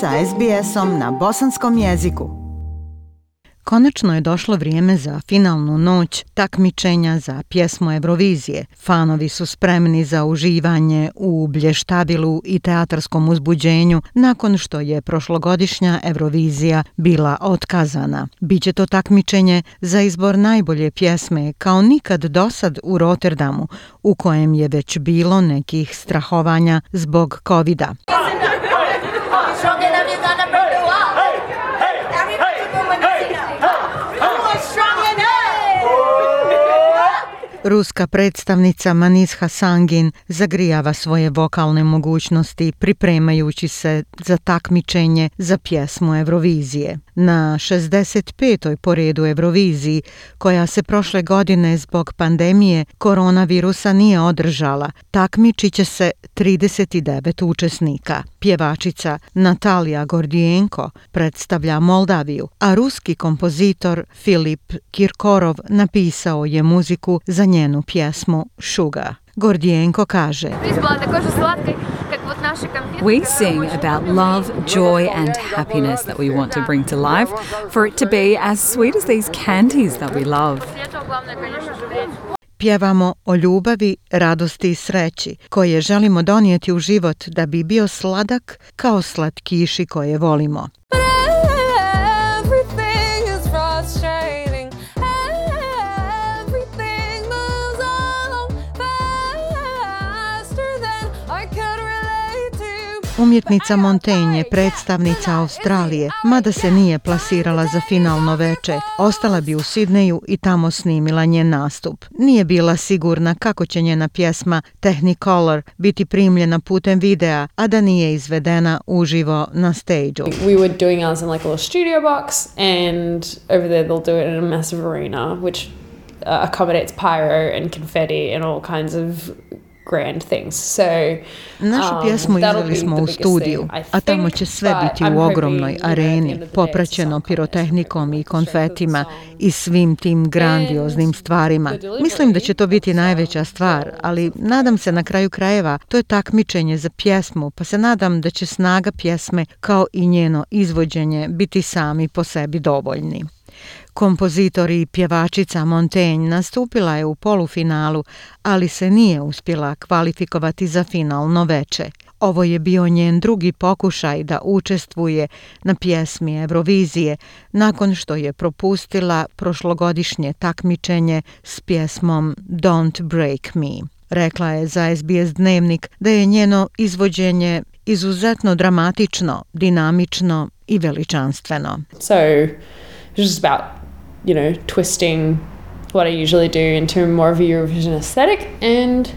sa SBS-om na bosanskom jeziku. Konačno je došlo vrijeme za finalnu noć takmičenja za pjesmu Eurovizije. Fanovi su spremni za uživanje u blještavilu i teatarskom uzbuđenju nakon što je prošlogodišnja Eurovizija bila otkazana. Biće to takmičenje za izbor najbolje pjesme kao nikad dosad u Rotterdamu u kojem je već bilo nekih strahovanja zbog COVID-a. Ja! Ruska predstavnica Manis Hasangin zagrijava svoje vokalne mogućnosti pripremajući se za takmičenje za pjesmu Eurovizije. Na 65. poredu Euroviziji, koja se prošle godine zbog pandemije koronavirusa nije održala, takmiči će se 39 učesnika. Pjevačica Natalija Gordijenko predstavlja Moldaviju, a ruski kompozitor Filip Kirkorov napisao je muziku za njenu pjesmu Šuga. Gordijenko kaže... Izbala tako što slatki, We sing about love, joy, and happiness that we want to bring to life for it to be as sweet as these candies that we love. Pjevamo o ljubavi, radosti i sreći koje želimo donijeti u život da bi bio sladak kao slatkiši koje volimo. Umjetnica Montaigne je predstavnica Australije, mada se nije plasirala za finalno veče, ostala bi u Sidneju i tamo snimila njen nastup. Nije bila sigurna kako će njena pjesma Technicolor biti primljena putem videa, a da nije izvedena uživo na stage-u. We were doing ours in like a little studio box and over there they'll do it in a massive arena, which uh, accommodates pyro and confetti and all kinds of grand things. So, Našu um, pjesmu um, izveli smo u studiju, thing, a tamo će sve biti u ogromnoj hoping, areni, you know, popraćeno pirotehnikom i konfetima i svim tim grandioznim stvarima. Mislim da će to biti najveća stvar, ali nadam se na kraju krajeva, to je takmičenje za pjesmu, pa se nadam da će snaga pjesme kao i njeno izvođenje biti sami po sebi dovoljni. Kompozitor i pjevačica Montaigne nastupila je u polufinalu, ali se nije uspjela kvalifikovati za finalno veče. Ovo je bio njen drugi pokušaj da učestvuje na pjesmi Eurovizije nakon što je propustila prošlogodišnje takmičenje s pjesmom Don't Break Me. Rekla je za SBS Dnevnik da je njeno izvođenje izuzetno dramatično, dinamično i veličanstveno. So, was just about, you know, twisting what I usually do into more of a Eurovision aesthetic and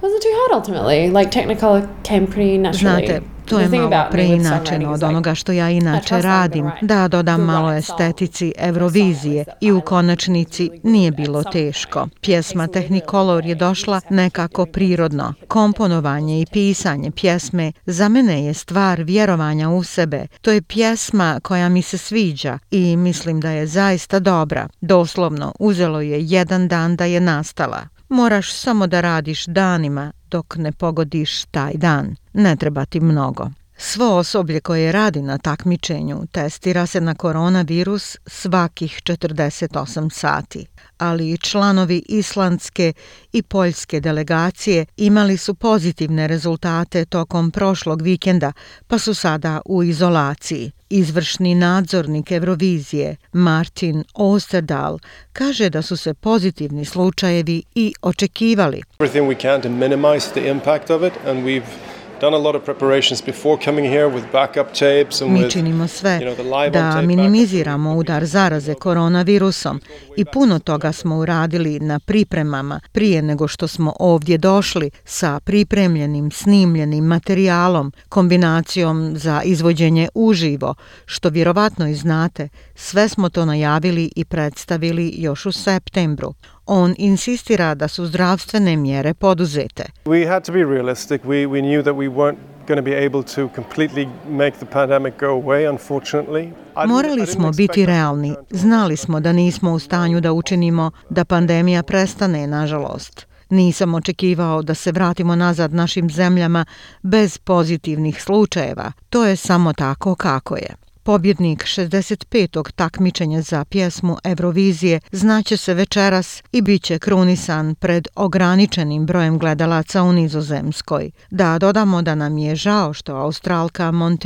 wasn't too hard ultimately. Like Technicolor came pretty naturally. To je malo preinačeno od onoga što ja inače radim, da dodam malo estetici Eurovizije i u konačnici nije bilo teško. Pjesma Technicolor je došla nekako prirodno. Komponovanje i pisanje pjesme za mene je stvar vjerovanja u sebe. To je pjesma koja mi se sviđa i mislim da je zaista dobra. Doslovno, uzelo je jedan dan da je nastala moraš samo da radiš danima dok ne pogodiš taj dan. Ne treba ti mnogo. Svo osoblje koje radi na takmičenju testira se na koronavirus svakih 48 sati, ali i članovi islandske i poljske delegacije imali su pozitivne rezultate tokom prošlog vikenda, pa su sada u izolaciji. Izvršni nadzornik Eurovizije Martin Osterdal kaže da su se pozitivni slučajevi i očekivali. Everything we can to minimize the impact of it and we've done a lot of preparations before coming here with backup tapes and Mi with, činimo sve you know, da minimiziramo udar zaraze koronavirusom i puno toga smo uradili na pripremama prije nego što smo ovdje došli sa pripremljenim snimljenim materijalom, kombinacijom za izvođenje uživo, što vjerovatno i znate, sve smo to najavili i predstavili još u septembru on insistira da su zdravstvene mjere poduzete. We had to be realistic. We we knew that we weren't going to be able to completely make the pandemic go away unfortunately. Morali smo biti realni. Znali smo da nismo u stanju da učinimo da pandemija prestane nažalost. Nisam očekivao da se vratimo nazad našim zemljama bez pozitivnih slučajeva. To je samo tako kako je pobjednik 65. takmičenja za pjesmu Eurovizije znaće se večeras i bit će krunisan pred ograničenim brojem gledalaca u Nizozemskoj. Da dodamo da nam je žao što Australka Montaigne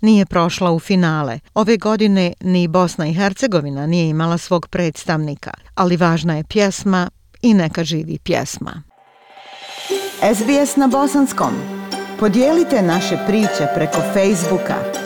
nije prošla u finale. Ove godine ni Bosna i Hercegovina nije imala svog predstavnika, ali važna je pjesma i neka živi pjesma. SBS na bosanskom. Podijelite naše priče preko Facebooka.